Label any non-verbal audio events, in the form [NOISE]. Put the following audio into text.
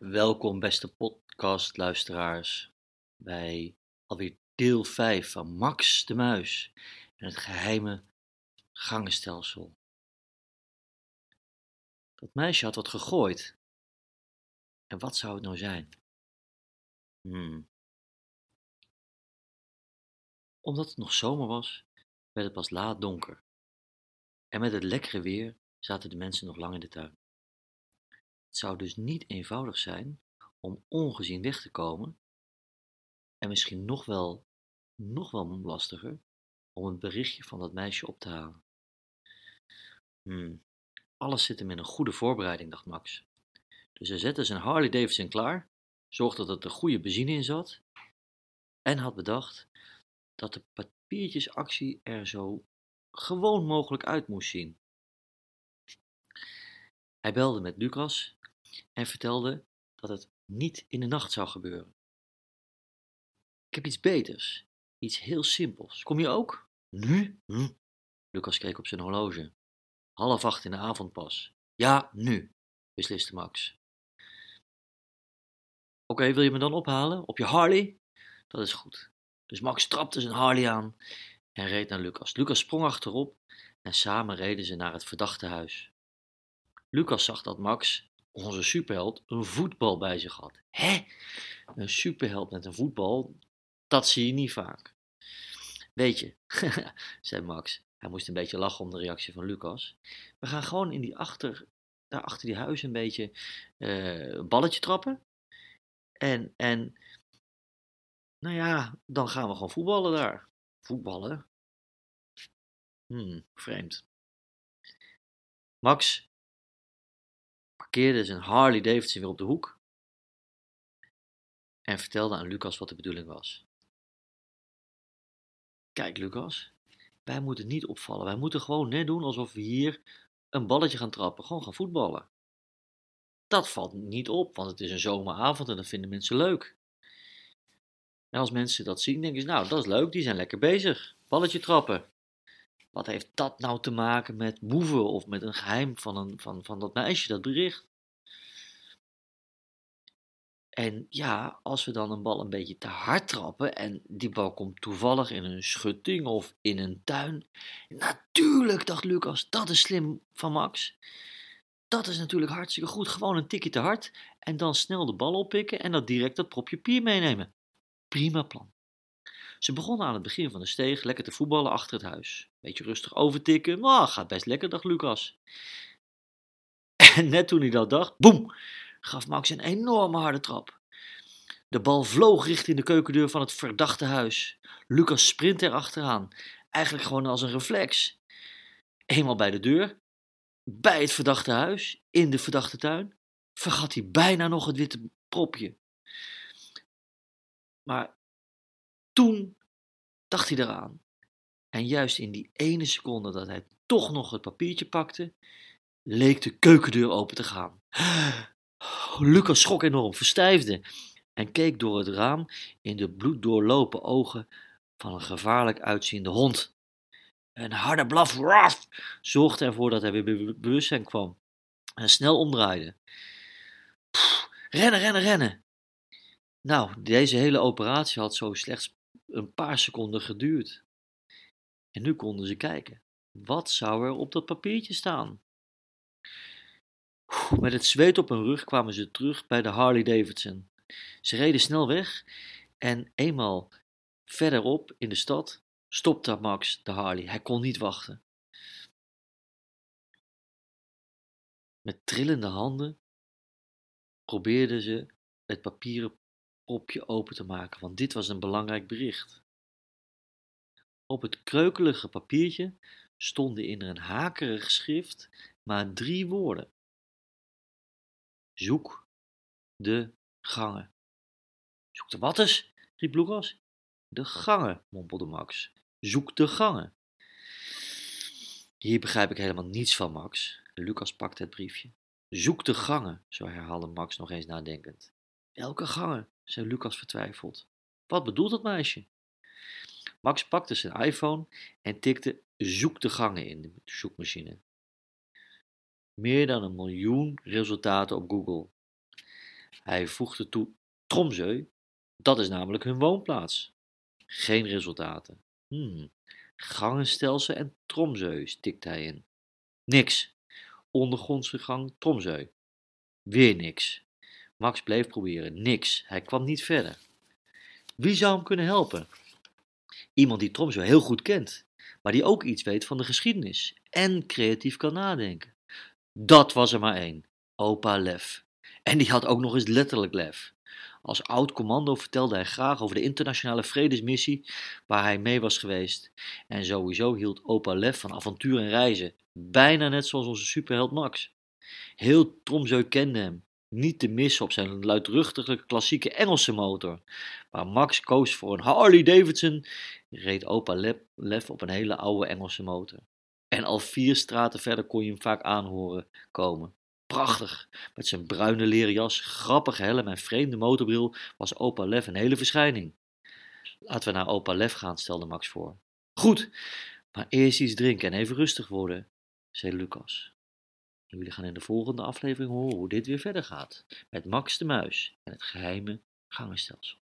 Welkom, beste podcastluisteraars, bij alweer deel 5 van Max de Muis en het geheime gangenstelsel. Dat meisje had wat gegooid. En wat zou het nou zijn? Hmm. Omdat het nog zomer was, werd het pas laat donker. En met het lekkere weer zaten de mensen nog lang in de tuin. Het zou dus niet eenvoudig zijn om ongezien weg te komen en misschien nog wel, nog wel lastiger om een berichtje van dat meisje op te halen. Hmm, alles zit hem in een goede voorbereiding, dacht Max. Dus hij zette zijn Harley Davidson klaar, zorgde dat er goede benzine in zat en had bedacht dat de papiertjesactie er zo gewoon mogelijk uit moest zien. Hij belde met Lucas en vertelde dat het niet in de nacht zou gebeuren. Ik heb iets beters, iets heel simpels. Kom je ook? Nu? Hm? Lucas keek op zijn horloge. Half acht in de avond pas. Ja, nu, besliste Max. Oké, wil je me dan ophalen? Op je Harley? Dat is goed. Dus Max trapte zijn Harley aan en reed naar Lucas. Lucas sprong achterop en samen reden ze naar het verdachte huis. Lucas zag dat Max onze superheld een voetbal bij zich had. Hè? Een superheld met een voetbal, dat zie je niet vaak. Weet je, [LAUGHS] zei Max. Hij moest een beetje lachen om de reactie van Lucas. We gaan gewoon in die achter, daar achter die huis een beetje uh, een balletje trappen. En, en, nou ja, dan gaan we gewoon voetballen daar. Voetballen? Hmm, vreemd. Max parkeerde zijn Harley Davidson weer op de hoek en vertelde aan Lucas wat de bedoeling was. Kijk, Lucas, wij moeten niet opvallen. Wij moeten gewoon net doen alsof we hier een balletje gaan trappen, gewoon gaan voetballen. Dat valt niet op, want het is een zomeravond en dat vinden mensen leuk. En als mensen dat zien, denken ze, nou, dat is leuk, die zijn lekker bezig. Balletje trappen. Wat heeft dat nou te maken met boeven of met een geheim van, een, van, van dat meisje, dat bericht? En ja, als we dan een bal een beetje te hard trappen en die bal komt toevallig in een schutting of in een tuin. Natuurlijk, dacht Lucas, dat is slim van Max. Dat is natuurlijk hartstikke goed. Gewoon een tikje te hard en dan snel de bal oppikken en dat direct dat propje pier meenemen. Prima plan. Ze begonnen aan het begin van de steeg lekker te voetballen achter het huis. Beetje rustig overtikken, maar gaat best lekker, dacht Lucas. [LAUGHS] En net toen hij dat dacht, boem, gaf Max een enorme harde trap. De bal vloog richting de keukendeur van het verdachte huis. Lucas sprint er achteraan, eigenlijk gewoon als een reflex. Eenmaal bij de deur, bij het verdachte huis, in de verdachte tuin, vergat hij bijna nog het witte propje. Maar toen dacht hij eraan. En juist in die ene seconde dat hij toch nog het papiertje pakte, leek de keukendeur open te gaan. Lucas schrok enorm, verstijfde en keek door het raam in de bloeddoorlopen ogen van een gevaarlijk uitziende hond. Een harde blaf raf, zorgde ervoor dat hij weer bewustzijn kwam en snel omdraaide. Rennen, rennen, rennen! Nou, deze hele operatie had zo slechts een paar seconden geduurd. En nu konden ze kijken. Wat zou er op dat papiertje staan? Met het zweet op hun rug kwamen ze terug bij de Harley Davidson. Ze reden snel weg en eenmaal verderop in de stad stopte Max de Harley. Hij kon niet wachten. Met trillende handen probeerden ze het papieren propje open te maken, want dit was een belangrijk bericht. Op het kreukelige papiertje stonden in een hakerig schrift maar drie woorden. Zoek de gangen. Zoek de wat eens? riep Lucas. De gangen, mompelde Max. Zoek de gangen. Hier begrijp ik helemaal niets van, Max. Lucas pakte het briefje. Zoek de gangen, zo herhaalde Max nog eens nadenkend. Welke gangen? zei Lucas vertwijfeld. Wat bedoelt dat meisje? Max pakte zijn iPhone en tikte zoek de gangen in de zoekmachine. Meer dan een miljoen resultaten op Google. Hij voegde toe: Tromsø, dat is namelijk hun woonplaats. Geen resultaten. Hmm. Gangenstelsel en Tromsø, tikte hij in. Niks. Ondergrondse gang Tromsø. Weer niks. Max bleef proberen. Niks. Hij kwam niet verder. Wie zou hem kunnen helpen? Iemand die Tromsø heel goed kent, maar die ook iets weet van de geschiedenis en creatief kan nadenken. Dat was er maar één. Opa Lef. En die had ook nog eens letterlijk lef. Als oud commando vertelde hij graag over de internationale vredesmissie waar hij mee was geweest. En sowieso hield opa Lef van avontuur en reizen, bijna net zoals onze superheld Max. Heel Tromsø kende hem, niet te missen op zijn luidruchtige klassieke Engelse motor. Maar Max koos voor een Harley Davidson, reed opa Lef op een hele oude Engelse motor. En al vier straten verder kon je hem vaak aanhoren komen. Prachtig, met zijn bruine leren jas, grappige helm en vreemde motorbril was opa Lef een hele verschijning. Laten we naar opa Lef gaan, stelde Max voor. Goed, maar eerst iets drinken en even rustig worden, zei Lucas. Jullie gaan in de volgende aflevering horen hoe dit weer verder gaat met Max de Muis en het geheime gangenstelsel.